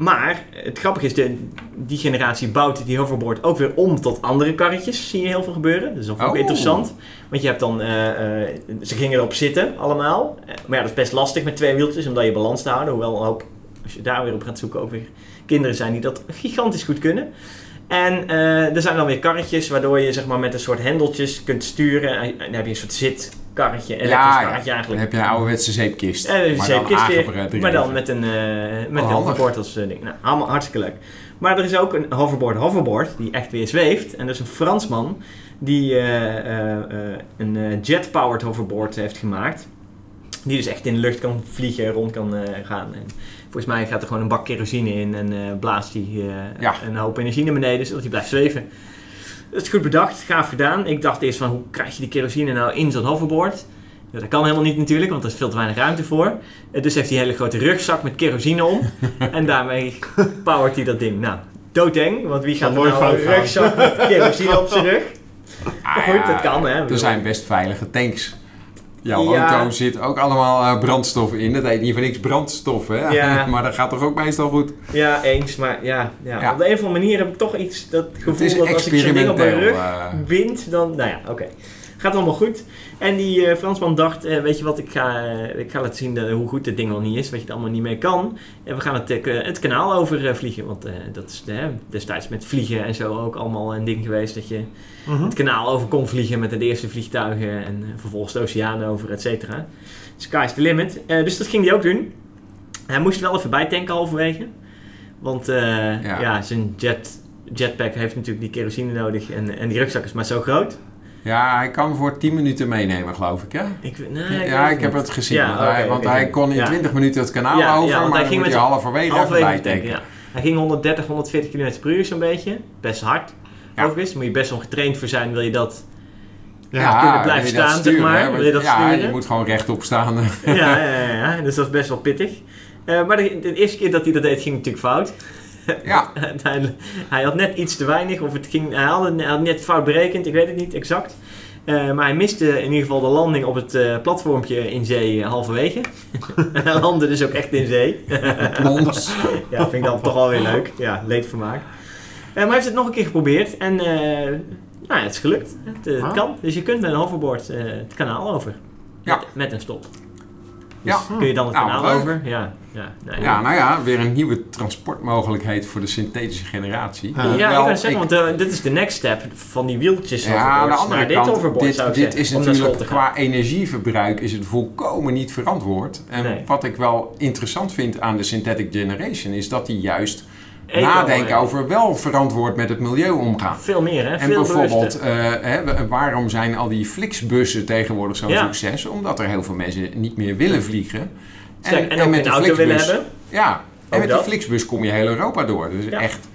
Maar het grappige is, de, die generatie bouwt die hoverboard ook weer om tot andere karretjes. Zie je heel veel gebeuren. Dus dat is ook Oh. interessant. Want je hebt dan, eh, eh, ze gingen erop zitten allemaal. Maar ja, dat is best lastig met twee wieltjes om je balans te houden. Hoewel een hoop, als je daar weer op gaat zoeken, ook weer kinderen zijn die dat gigantisch goed kunnen. En eh, er zijn dan weer karretjes waardoor je zeg maar, met een soort hendeltjes kunt sturen. En dan heb je een soort elektrisch Ja, karretje Dan eigenlijk. heb je een ouderwetse zeepkist. En een maar dan weer, maar dan met een, eh met Oh, een hoverboard als eh, ding. Nou, allemaal hartstikke leuk. Maar er is ook een hoverboard hoverboard die echt weer zweeft. En dat is een Fransman die eh, eh, eh, een eh, jet-powered hoverboard heeft gemaakt. Die dus echt in de lucht kan vliegen en rond kan eh, gaan. En volgens mij gaat er gewoon een bak kerosine in en eh, blaast die eh, Ja. een hoop energie naar beneden, zodat hij blijft zweven. Dat is goed bedacht, gaaf gedaan. Ik dacht eerst van, hoe krijg je die kerosine nou in zo'n hoverboard? Ja, dat kan helemaal niet natuurlijk, want er is veel te weinig ruimte voor. Eh, Dus heeft hij een hele grote rugzak met kerosine om. [LAUGHS] en daarmee powert hij dat ding. Nou, doodeng, want wie gaat er nou een rugzak met kerosine op zijn rug? Maar goed, dat kan, hè. Er zijn best veilige tanks. Jouw Ja. auto zit ook allemaal eh, brandstof in. Dat heet niet voor niks brandstof, hè? Ja. [LAUGHS] maar dat gaat toch ook meestal goed? Ja, eens, maar ja, ja. Ja. op de een of andere manier heb ik toch iets, dat gevoel dat als ik zo'n ding op mijn rug eh, bind, dan, nou ja, oké. Gaat allemaal goed. En die eh, Fransman dacht, eh, weet je wat, ik ga, eh, ik ga laten zien dat- hoe goed dit ding wel niet is, wat je er allemaal niet mee kan. En we gaan het, eh, het kanaal over vliegen, want eh, dat is destijds met vliegen en zo ook allemaal een ding geweest, dat je Mhm. het kanaal over kon vliegen met de eerste vliegtuigen en eh, vervolgens de oceaan over, et cetera. Sky's the limit. Eh, dus dat ging hij ook doen. Hij moest wel even bijtanken halverwege. Want eh, Ja. ja. zijn jet, jetpack heeft natuurlijk die kerosine nodig en, en die rugzak is maar zo groot. Ja, hij kan voor 10 minuten meenemen, geloof ik, hè? Ik, ja, ik heb het gezien. Ja, want hij, want kon in Ja. 20 minuten het kanaal over, maar hij dan ging moet met hij halverwege even Halverwege bijtanken. tanken, ja. Hij ging 130, 140 km per uur zo'n beetje. Best hard. Overigens, daar moet je best wel getraind voor zijn, wil je dat... Ja, kunnen blijven staan, zeg maar? hè? Wil je dat ja, sturen? je moet gewoon rechtop staan. ja, ja, ja, dus dat is best wel pittig. Eh, maar de, de eerste keer dat hij dat deed, ging het natuurlijk fout. Ja, [LAUGHS] Uiteindelijk, hij had net iets te weinig, of het ging, hij, had, het- hij had net fout berekend, ik weet het niet exact. Eh, maar hij miste in ieder geval de landing op het eh, platformpje in zee eh, halverwege. [LAUGHS] en hij landde dus ook echt in zee. [LAUGHS] ja, vind ik dan toch wel weer leuk. Ja, leedvermaak. Maar hij heeft het nog een keer geprobeerd en eh, nou, ja, het is gelukt. Het, het Ah. kan. Dus je kunt met een hoverboard eh, het kanaal over. Ja. Met, met een stop. Dus Ja. kun je dan het Nou, kanaal leuk. over? Ja. Ja, nou, Ja, nou ja, weer een nieuwe transportmogelijkheid voor de synthetische generatie. Ja. Ja, ik kan zeggen, want eh, dit is de next step van die wieltjes Ja, aan de andere naar dit kant, overboard dit, zou ik dit zeggen, is natuurlijk qua energieverbruik is het volkomen niet verantwoord. En Nee. wat ik wel interessant vind aan de Synthetic Generation is dat die juist Eco, nadenken over wel verantwoord met het milieu omgaan. Veel meer, hè? En Veel bijvoorbeeld, eh, hè, waarom zijn al die Flixbussen tegenwoordig zo'n Ja. succes? Omdat er heel veel mensen niet meer willen vliegen. Sterk, en, ook een auto willen hebben. Ja, en Ook met die Flixbus kom je heel Europa door. Dus Ja. echt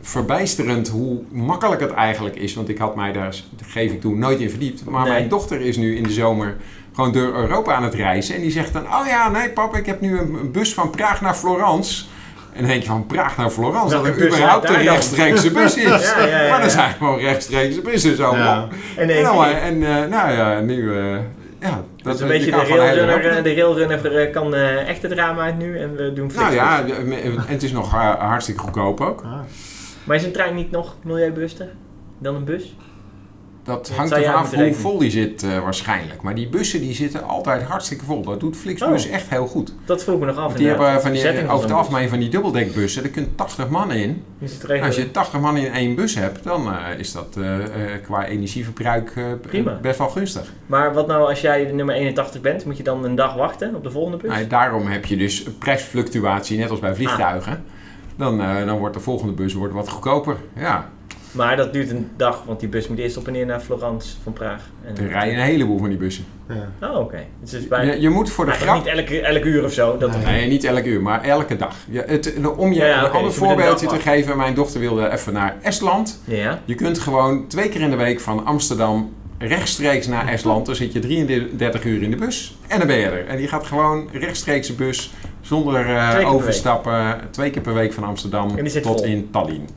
verbijsterend hoe makkelijk het eigenlijk is. Want ik had mij daar, geef ik toe, nooit in verdiept. Maar Nee. mijn dochter is nu in de zomer gewoon door Europa aan het reizen. En die zegt dan, oh ja, nee pap, ik heb nu een, een bus van Praag naar Florence. En dan denk je van Praag naar Florence, dat er überhaupt een rechtstreekse [LAUGHS] bus is. Ja, ja, ja, Maar er zijn gewoon rechtstreekse bussen zo. En, En, keer. en eh, nou ja, nu... eh, ja, Dat is een je beetje de railrunner, eh, de railrunner eh, kan eh, echt het raam uit nu en we doen Nou ja, en het is nog eh, hartstikke goedkoop ook. Ah. Maar is een trein niet nog milieubewuster dan een bus? Dat hangt er vanaf moeten hoe vol die zit eh, waarschijnlijk. Maar die bussen die zitten altijd hartstikke vol. Dat doet Flixbus Oh. echt heel goed. Dat vroeg me nog af. Want die inderdaad. hebben van die, over het algemeen van die dubbeldekbussen. Daar kunt 80 man in. Als je 80 man in één bus hebt, dan eh, is dat eh, eh, qua energieverbruik eh, Prima. best wel gunstig. Maar wat nou als jij de nummer 81 bent, moet je dan een dag wachten op de volgende bus? Nou, daarom heb je dus prijsfluctuatie, net als bij vliegtuigen. Dan, eh, dan wordt de volgende bus wordt wat goedkoper. Ja, Maar dat duurt een dag, want die bus moet eerst op en neer naar Florence van Praag. En, er rijden een heleboel van die bussen. Ja. Oh, oké. Dus het is bijna... Je, je moet voor de grap... niet elke, elke uur of zo. Dat Nee. Nee, niet elke uur, maar elke dag. Ja, het, om je Ja, ja, een ander dus voorbeeldje te geven. Mijn dochter wilde even naar Estland. Ja. Je kunt gewoon twee keer in de week van Amsterdam rechtstreeks naar Estland. Dan zit je 33 uur in de bus en dan ben je er. En die gaat gewoon rechtstreeks de bus zonder eh, Twee overstappen. Twee keer per week van Amsterdam tot vol. in Tallinn.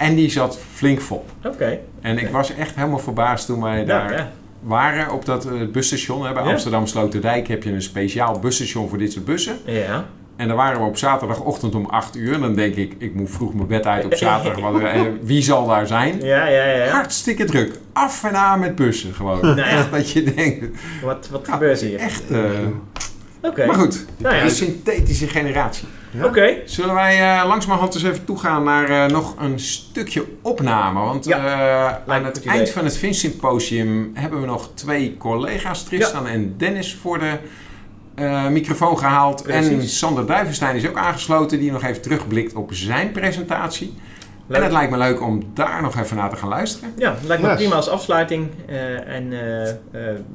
En die zat flink vol. Oké. En ik was echt helemaal verbaasd toen wij daar ja. waren op dat eh, busstation. hè. Bij. Amsterdam Sloterdijk heb je een speciaal busstation voor dit soort bussen. Ja. En dan waren we op zaterdagochtend om 8 uur. En dan denk ik, ik moet vroeg mijn bed uit op zaterdag. want, [LAUGHS] eh, wie zal daar zijn? Ja, ja, ja. Hartstikke druk. Af en aan met bussen gewoon. Nou. Echt [LAUGHS] dat je denkt, Wat, wat gebeurt hier? echt... eh, Oké. Maar goed, Nou ja. de synthetische generatie. Ja. Oké. Zullen wij eh langzamerhand eens even toegaan naar eh, nog een stukje opname? Want Ja, eh, aan het eind van het Fin Symposium hebben we nog twee collega's, Tristan en Dennis, voor de eh, microfoon gehaald. En. Sander Duivenstein is ook aangesloten, die nog even terugblikt op zijn presentatie. Leuk. En het lijkt me leuk om daar nog even naar te gaan luisteren. Ja, lijkt me Yes. prima als afsluiting. eh, en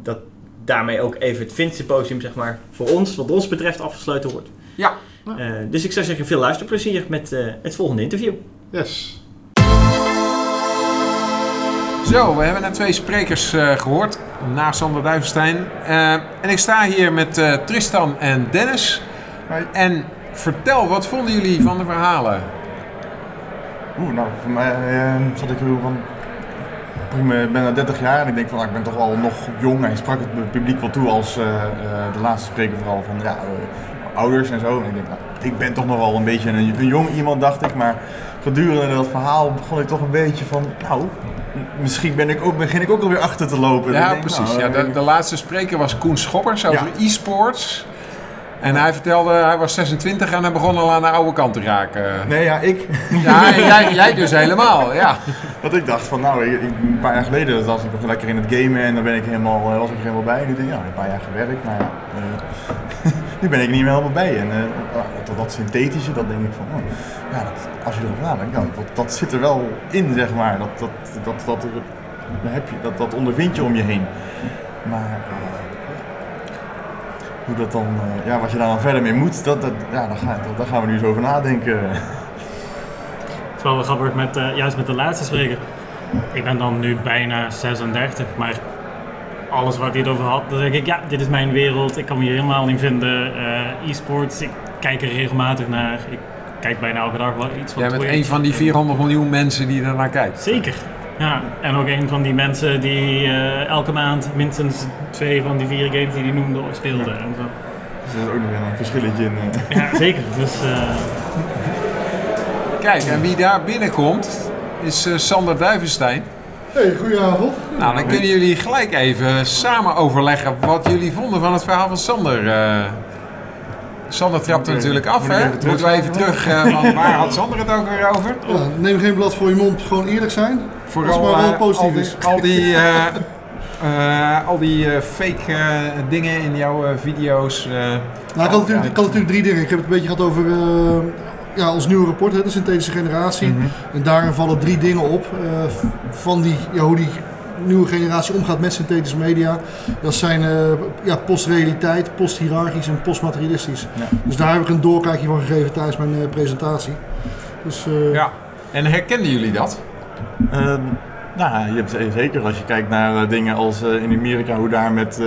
dat daarmee ook even het Vint Symposium, zeg maar, voor ons, wat ons betreft, afgesloten wordt. Ja. Eh, dus ik zou zeggen, veel luisterplezier met eh, het volgende interview. Yes. Zo, we hebben net twee sprekers eh, gehoord na Sander Duivenstein. En ik sta hier met eh, Tristan en Dennis. En vertel, wat vonden jullie van de verhalen? Oeh, nou, voor mij eh, zat ik heel van. Ik ben bijna 30 jaar en ik denk van, nou, ik ben toch wel nog jong. Hij sprak het publiek wel toe als eh, eh, de laatste spreker vooral van ja, eh, ouders en zo. En ik denk, nou, ik ben toch nog wel een beetje een, een jong iemand, dacht ik. Maar gedurende dat verhaal begon ik toch een beetje van, nou, misschien ben ik ook, begin ik ook alweer achter te lopen. Ja, denk, precies. nou, Ja, de, de laatste spreker was Koen Schoppers over Ja. e-sports. En hij vertelde, hij was 26 en hij begon al aan de oude kant te raken. Nee, ja, ik. Ja, en jij, jij dus helemaal, ja. Dat ik dacht van, nou, ik, een paar jaar geleden was ik nog lekker in het gamen en dan ben ik helemaal, eh, was ik helemaal bij. En nu denk ik, ja, een paar jaar gewerkt, maar ja, eh, [LAUGHS] nu ben ik er niet meer helemaal bij. En eh, dat, dat synthetische, dat denk ik van, oh, ja, dat, als je erover nadenkt, ja, dat, dat zit er wel in, zeg maar. Dat, dat, dat, dat, dat, heb je, dat, dat ondervind je om je heen. Maar hoe dat dan, eh, ja, wat je daar dan verder mee moet, dat, dat, ja, daar, gaan, daar gaan we nu eens over nadenken. Het is wel wel grappig, met, eh, juist met de laatste spreker. Ik ben dan nu bijna 36, maar alles waar hij het over had, dan denk ik, ja, dit is mijn wereld. Ik kan me hier helemaal in vinden. Eh, E-sports, ik kijk er regelmatig naar. Ik kijk bijna elke dag wel iets van Jij bent Twitch. een van die 400 miljoen mensen die er naar kijkt. Zeker. Ja, en ook een van die mensen die eh, elke maand minstens twee van die vier games die hij noemde speelden. En zo. Dus er is ook nog weer een verschilletje in. eh. Ja, zeker. Dus eh, Kijk, en wie daar binnenkomt is eh, Sander Duivenstein. Hey, goedenavond. Nou, dan kunnen jullie gelijk even samen overleggen wat jullie vonden van het verhaal van Sander. Sander trapt er Moet ik natuurlijk af, hè? Moeten we even terug, eh, van [LAUGHS] waar had Sander het ook weer over? Ja, neem geen blad voor je mond, gewoon eerlijk zijn. Als maar wel positief al die, is. al die, [LAUGHS] eh, eh, al die eh, fake eh, dingen in jouw eh, video's. eh. Nou, ik had, natuurlijk, ik had natuurlijk drie dingen. Ik heb het een beetje gehad over eh, ja, ons nieuwe rapport, hè, de synthetische generatie. Mhm. En daarin vallen drie dingen op eh, van die, ja, hoe die nieuwe generatie omgaat met synthetische media. Dat zijn eh, ja, postrealiteit, posthierarchisch en postmaterialistisch. Ja. Dus daar heb ik een doorkijkje van gegeven tijdens mijn eh, presentatie. Dus, eh, Ja. En herkenden jullie dat? Ehm, nou, je hebt zeker als je kijkt naar dingen als in Amerika, hoe daar met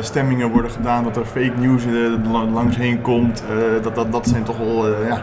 stemmingen worden gedaan, dat er fake news eh, la- langs heen komt. eh, dat, dat, dat zijn toch wel eh, ja,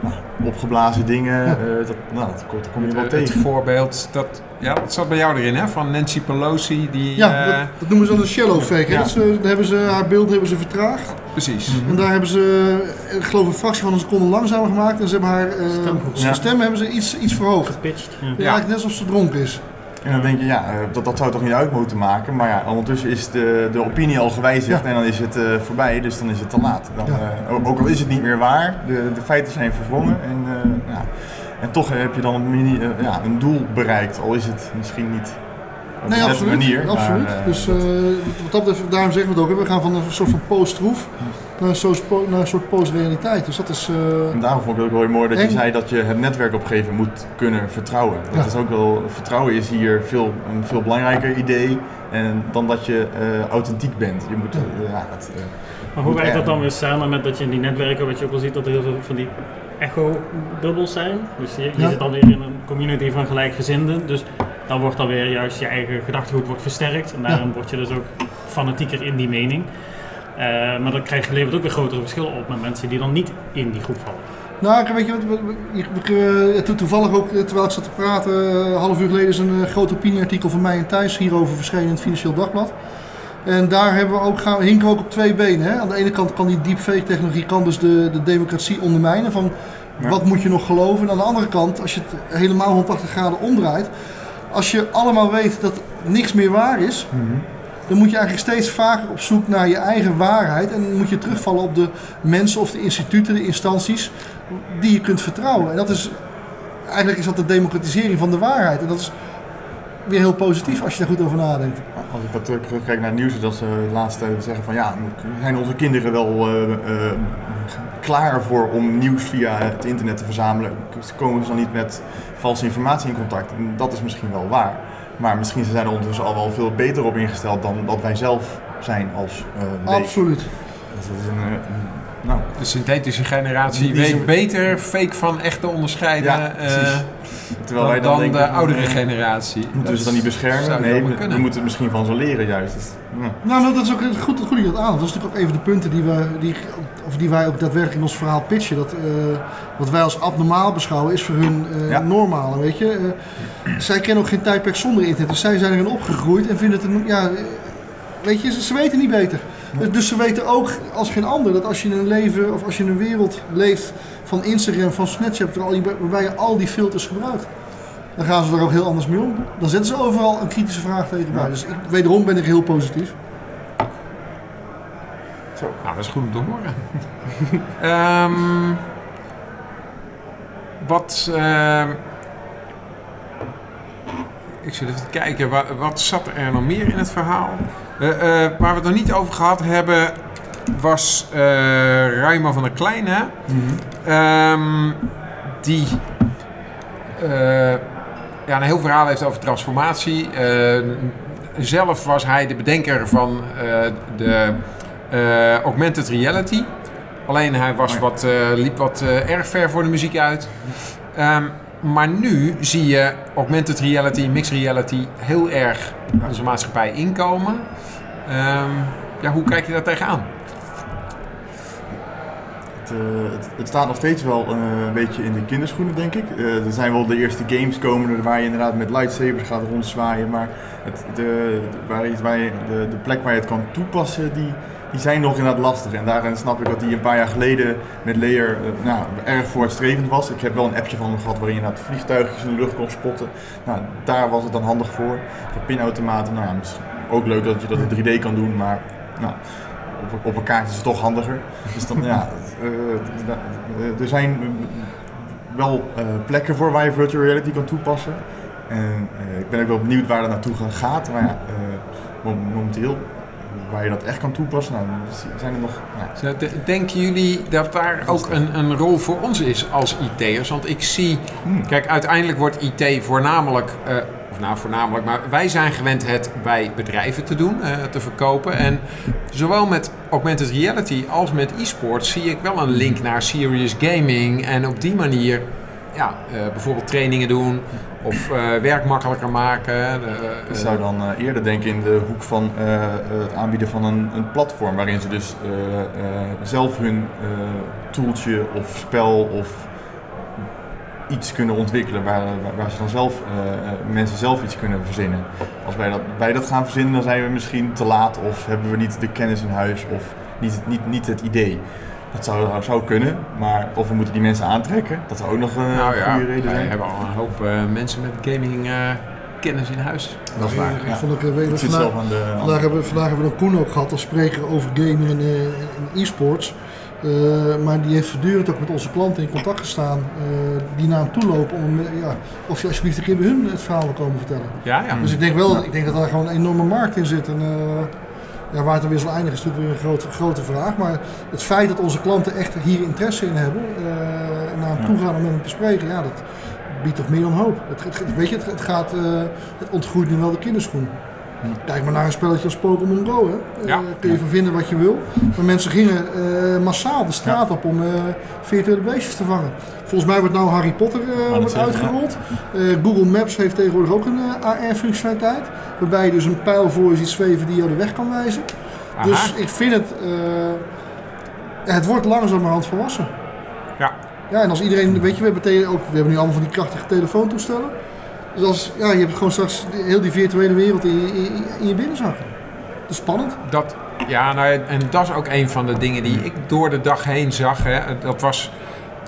nou, opgeblazen dingen. Ja. eh, dat, nou, dat, kom- dat kom je wel Het, het tegen. voorbeeld, dat, ja, dat zat bij jou erin, hè? Van Nancy Pelosi, die... ja, eh, dat, dat noemen ze dan een shallow fake. Hè? Ja. Dat ze, daar hebben ze, haar beeld hebben ze vertraagd. precies. En daar hebben ze, eh, ik geloof, een fractie van een seconde langzamer gemaakt. En ze hebben haar eh, Stem hebben ze iets, iets verhoogd. gepitcht. Ja. Ja. Eigenlijk net alsof ze dronken is. En dan denk je, ja, eh, dat, dat zou toch niet uit moeten maken. Maar ja, ondertussen is de, de opinie al gewijzigd Ja. en dan is het eh, voorbij, dus dan is het te laat. Dan, Ja. eh, ook- al is het niet meer waar, de, de feiten zijn verwrongen. En, ja. en toch heb je dan een, mini, ja, een doel bereikt, al is het misschien niet op Nee, absoluut. manier. absoluut. eh, dus eh, wat dat betreft, daarom zeggen we het ook. hè, We gaan van een soort van post-troef naar een soort, po- naar een soort post-realiteit. Dus dat is... eh, En daarom vond ik het ook wel heel mooi dat je En- zei dat je het netwerk op een gegeven moment moet kunnen vertrouwen. Dat Ja. is ook wel, vertrouwen is hier veel, een veel belangrijker idee en dan dat je eh, authentiek bent. Je moet, ja, het, eh, Maar hoe werkt dat dan weer samen met dat je in die netwerken, wat je ook al ziet, dat er heel veel van die echo-bubbels zijn? Dus je, je Ja. zit dan weer in een community van gelijkgezinden, dus dan wordt dan weer juist je eigen gedachtegoed wordt versterkt en daarom word je dus ook fanatieker in die mening. Eh, maar dat krijg je levert ook weer grotere verschillen op met mensen die dan niet in die groep vallen. Nou, weet je wat, eh, to- toevallig ook, eh, terwijl ik zat te praten, een half uur geleden is een groot opinieartikel van mij en Thijs hierover verschenen in het Financieel Dagblad. En daar hebben we ook, gaan, hinken we ook op twee benen. Hè? Aan de ene kant kan die deepfake technologie kan dus de, de democratie ondermijnen. Van Ja. wat moet je nog geloven? En aan de andere kant, als je het helemaal 180 graden omdraait. Als je allemaal weet dat niks meer waar is, dan moet je eigenlijk steeds vaker op zoek naar je eigen waarheid. En dan moet je terugvallen op de mensen of de instituten, de instanties die je kunt vertrouwen. En dat is, eigenlijk is dat de democratisering van de waarheid. En dat is weer heel positief als je daar goed over nadenkt. Als ik wat terugkijk naar het nieuws, dat ze de laatste tijd zeggen van ja, zijn onze kinderen wel eh, eh, klaar voor om nieuws via het internet te verzamelen? Komen ze dan niet met valse informatie in contact? En dat is misschien wel waar. Maar misschien zijn er ondertussen al wel veel beter op ingesteld dan dat wij zelf zijn als uh. Absoluut. Dat is een, eh, een- nou, De synthetische generatie Die weet beter fake van echt te onderscheiden Ja, eh, terwijl wij dan, dan, dan denken, de oudere eh, generatie. Moeten we ze dan niet beschermen? Nee, we, moeten misschien van ze leren juist. Dus, ja. Nou, nou, dat is ook goed, goed dat je dat aan. Dat is natuurlijk ook even de punten die, we, die, of die wij ook daadwerkelijk in ons verhaal pitchen. Dat, eh, wat wij als abnormaal beschouwen is voor hun eh, Ja. normaal. Weet je? Eh, zij kennen ook geen tijdperk zonder internet. Dus zij zijn erin opgegroeid en vinden het een, ja, weet je, ze, ze weten niet beter. Dus, dus ze weten ook als geen ander dat als je in een leven of als je in een wereld leeft van Instagram, van Snapchat, waar al die- waarbij je al die filters gebruikt. Dan gaan ze er ook heel anders mee om. Dan zetten ze overal een kritische vraag tegen bij. Ja. Dus ik, wederom ben ik heel positief. Nou, dat is goed om te horen. [LAUGHS] Ehm, wat. ehm, ik zit even te kijken, wa- wat zat er nog meer in het verhaal? Eh, eh, waar we het nog niet over gehad hebben, was eh Ruima van der Klein, hè? Ehm, die ja, een heel verhaal heeft over transformatie. Zelf was hij de bedenker van de augmented reality. Alleen hij was wat, liep wat erg ver voor de muziek uit. Ehm, maar nu zie je augmented reality, mixed reality heel erg onze maatschappij inkomen. Ehm, ja, hoe kijk je daar tegenaan? Het, eh, het, het staat nog steeds wel eh, een beetje in de kinderschoenen, denk ik. Eh, er zijn wel de eerste games komen waar je inderdaad met lightsabers gaat rondzwaaien. Maar het, de, waar je, waar de, de plek waar je het kan toepassen, die, die zijn nog inderdaad lastig. En daarin snap ik dat die een paar jaar geleden met Layer nou, erg vooruitstrevend was. Ik heb wel een appje van hem gehad waarin je inderdaad vliegtuigjes in de lucht kon spotten. Nou, daar was het dan handig voor. Voor pinautomaten, nou ja, misschien ook leuk dat je dat in 3D kan doen, maar nou, op, op een kaart is het toch handiger. Dus dan, ja, [LAUGHS] eh, eh, er zijn wel eh, plekken voor waar je virtual reality kan toepassen. En ik ben ook wel benieuwd waar dat naartoe gaat. Maar ja, mom- momenteel, waar je dat echt kan toepassen, nou, zijn er nog... Ja, Denken jullie dat daar ook een, een rol voor ons is als IT'ers? Want ik zie, Hmm. kijk, uiteindelijk wordt IT voornamelijk, nou voornamelijk, maar wij zijn gewend het bij bedrijven te doen, eh, te verkopen. En zowel met augmented reality als met e-sport zie ik wel een link naar serious gaming. En op die manier, ja, eh, bijvoorbeeld trainingen doen of eh, werk makkelijker maken. Ik zou dan eerder denken in de hoek van het aanbieden van een, een platform waarin ze dus zelf hun toeltje of spel of iets kunnen ontwikkelen waar, waar, waar ze dan zelf, eh, eh, mensen zelf iets kunnen verzinnen. Als wij dat, wij dat gaan verzinnen, dan zijn we misschien te laat of hebben we niet de kennis in huis of niet, niet, niet het idee. Dat zou, zou kunnen, maar of we moeten die mensen aantrekken, dat zou ook nog een nou ja, goede reden wij zijn. hebben al een hoop eh, mensen met gaming eh, kennis in huis. Dat is waar. Ik vond eh, weet vandaag, vandaag, hebben we, vandaag hebben we een Koen ook gehad als spreker over gaming en, eh, e-sports. Eh, maar die heeft voortdurend ook met onze klanten in contact gestaan eh, die naar hem toe lopen om eh, ja, of je alsjeblieft een keer bij hun het verhaal wil komen vertellen. Ja, ja. Dus ik denk wel, ik denk dat daar gewoon een enorme markt in zit. En, eh, ja, waar het dan weer zal eindigen is natuurlijk weer een grote, grote vraag. Maar het feit dat onze klanten echt hier interesse in hebben, eh, en naar hem toe gaan om met hem te spreken, ja, dat biedt toch meer dan hoop. Het, het- weet je, het, het, gaat, eh, het ontgroeit nu wel de kinderschoen. Kijk maar naar een spelletje als Pokémon Go. Hè. Eh, Ja. kun je van vinden wat je wil. Maar mensen gingen eh, massaal de straat op om eh, virtuele beestjes te vangen. Volgens mij wordt nou Harry Potter wordt uitgerold. Google Maps heeft tegenwoordig ook een AR-functionaliteit. Waarbij je dus een pijl voor je ziet zweven die jou de weg kan wijzen. Aha. Dus ik vind het... het wordt langzamerhand volwassen. Ja. Ja, en als iedereen... Weet je, we hebben, ook, we hebben nu allemaal van die krachtige telefoontoestellen. Dus als, ja, je hebt gewoon straks heel die virtuele wereld in je, in, in je binnenzak. Dat is spannend. Dat, ja, nou, en dat is ook een van de dingen die ik door de dag heen zag. Hè. Dat was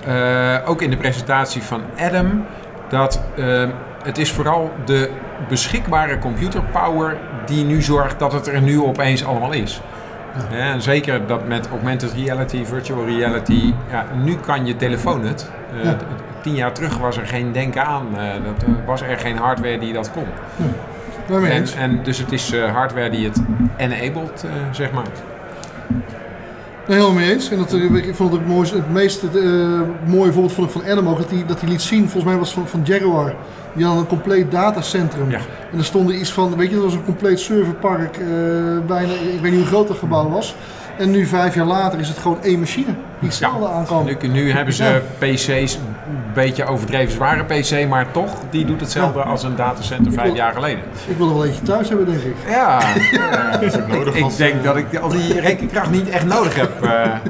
eh, ook in de presentatie van Adam. Dat eh, het is vooral de beschikbare computerpower die nu zorgt dat het er nu opeens allemaal is. Hè, en zeker dat met augmented reality, virtual reality, ja, nu kan je telefoon het. Eh, Ja. Tien jaar terug was er geen denken aan. eh, dat, eh, was er geen hardware die dat kon. Daarmee En, eens. en dus het is eh, hardware die het enabled, zeg maar. Nee, helemaal mee eens. En dat, ik vond het het, mooiste, het meest eh, mooie voorbeeld vond ik van Adam ook, dat hij, dat hij liet zien, volgens mij was het van, van Jaguar. Die hadden een compleet datacentrum. Ja. En er stonden iets van, weet je, dat was een compleet serverpark, bijna, ik weet niet hoe groot dat gebouw was. En nu, vijf jaar later, is het gewoon één machine die hetzelfde aan. Nu, nu hebben ze Ja. PC's, een beetje overdreven zware PC, maar toch, die doet hetzelfde als een datacenter vijf jaar geleden. Ik wil er wel eentje thuis hebben, denk ik. Ja, [LAUGHS] Ja, dat is ook nodig. ik als, denk eh, dat ik al die rekenkracht niet echt nodig heb. eh. [LAUGHS]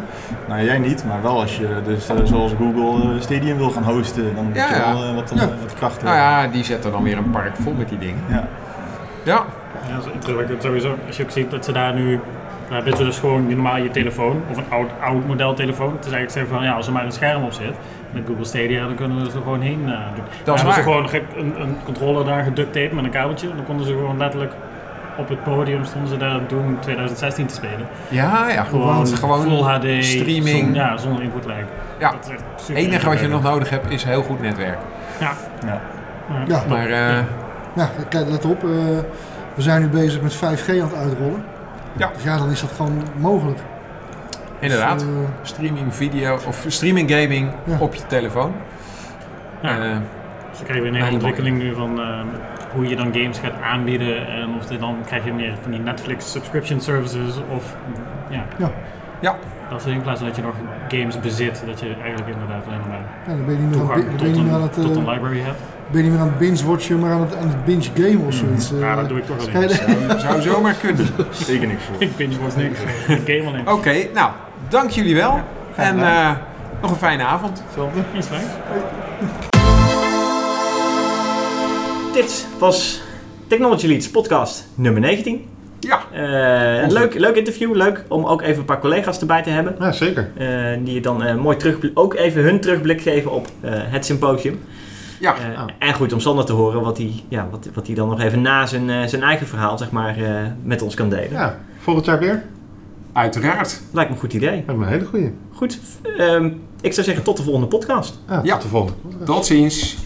Nou, jij niet, maar wel als je dus eh, zoals Google eh, Stadium wil gaan hosten, dan moet Ja, je wel wat, Ja. wat kracht nou hebben. ja, die zetten dan weer een park vol met die dingen. Ja. Ja, Ja, dat is indrukwekkend sowieso. Als je ook ziet dat ze daar nu... Nou, hebben ze dus gewoon normaal je telefoon, of een oud, oud model telefoon. Het is eigenlijk zeggen van, ja, als er maar een scherm op zit, met Google Stadia, dan kunnen we er gewoon heen eh, doen. Dan is hebben ze gewoon ge- een, een controller daar geduct tape met een kabeltje. Dan konden ze gewoon letterlijk op het podium stonden ze daar Doom 2016 te spelen. ja, ja. Gewoon, gewoon full HD, streaming. zon- ja, zonder input lag. Ja. Dat is echt super Het enige wat je nog nodig hebt is heel goed netwerk. Ja. Ja. Ja, Maar eh, ja kijk, let op. eh, we zijn nu bezig met 5G aan het uitrollen. Ja. Dus ja, dan is dat gewoon mogelijk. inderdaad, Dus, eh, streaming video of streaming gaming Ja. op je telefoon. Ja. Eh, Dus dan krijg je een hele ontwikkeling nu van eh, hoe je dan games gaat aanbieden. En of dan krijg je meer van die Netflix subscription services of ja. Ja. Ja. Dat is in plaats van dat je nog games bezit, dat je eigenlijk inderdaad alleen maar ja, dan ben je niet meer toegang tot ben je niet meer aan een, het, tot een library hebt. Ben je niet meer aan het binge-watchen, maar aan het, aan het binge-gamen of zoiets. eh. Ja, dat doe ik toch alleen. de- zou zomaar kunnen. [LAUGHS] Zeker niks voor. Ik binge watch niks. Ik game alleen. Oké, nou, dank jullie wel. en eh, nog een fijne avond. Hetzelfde. Is fijn. Dit was Technology Leads podcast nummer 19. Ja, Eh, een leuk, leuk interview, leuk om ook even een paar collega's erbij te hebben. Ja, zeker. eh, die je dan eh, mooi terug, ook even hun terugblik geven op eh, het symposium. Ja. Eh, Ah. En goed om Sander te horen wat hij ja, wat, wat hij dan nog even na zijn, eh, zijn eigen verhaal zeg maar, eh, met ons kan delen. Ja, volgend jaar weer. uiteraard. Lijkt me een goed idee. Lijkt me een hele goeie. Goed, ehm, ik zou zeggen tot de volgende podcast. Ja, tot de volgende. Tot ziens.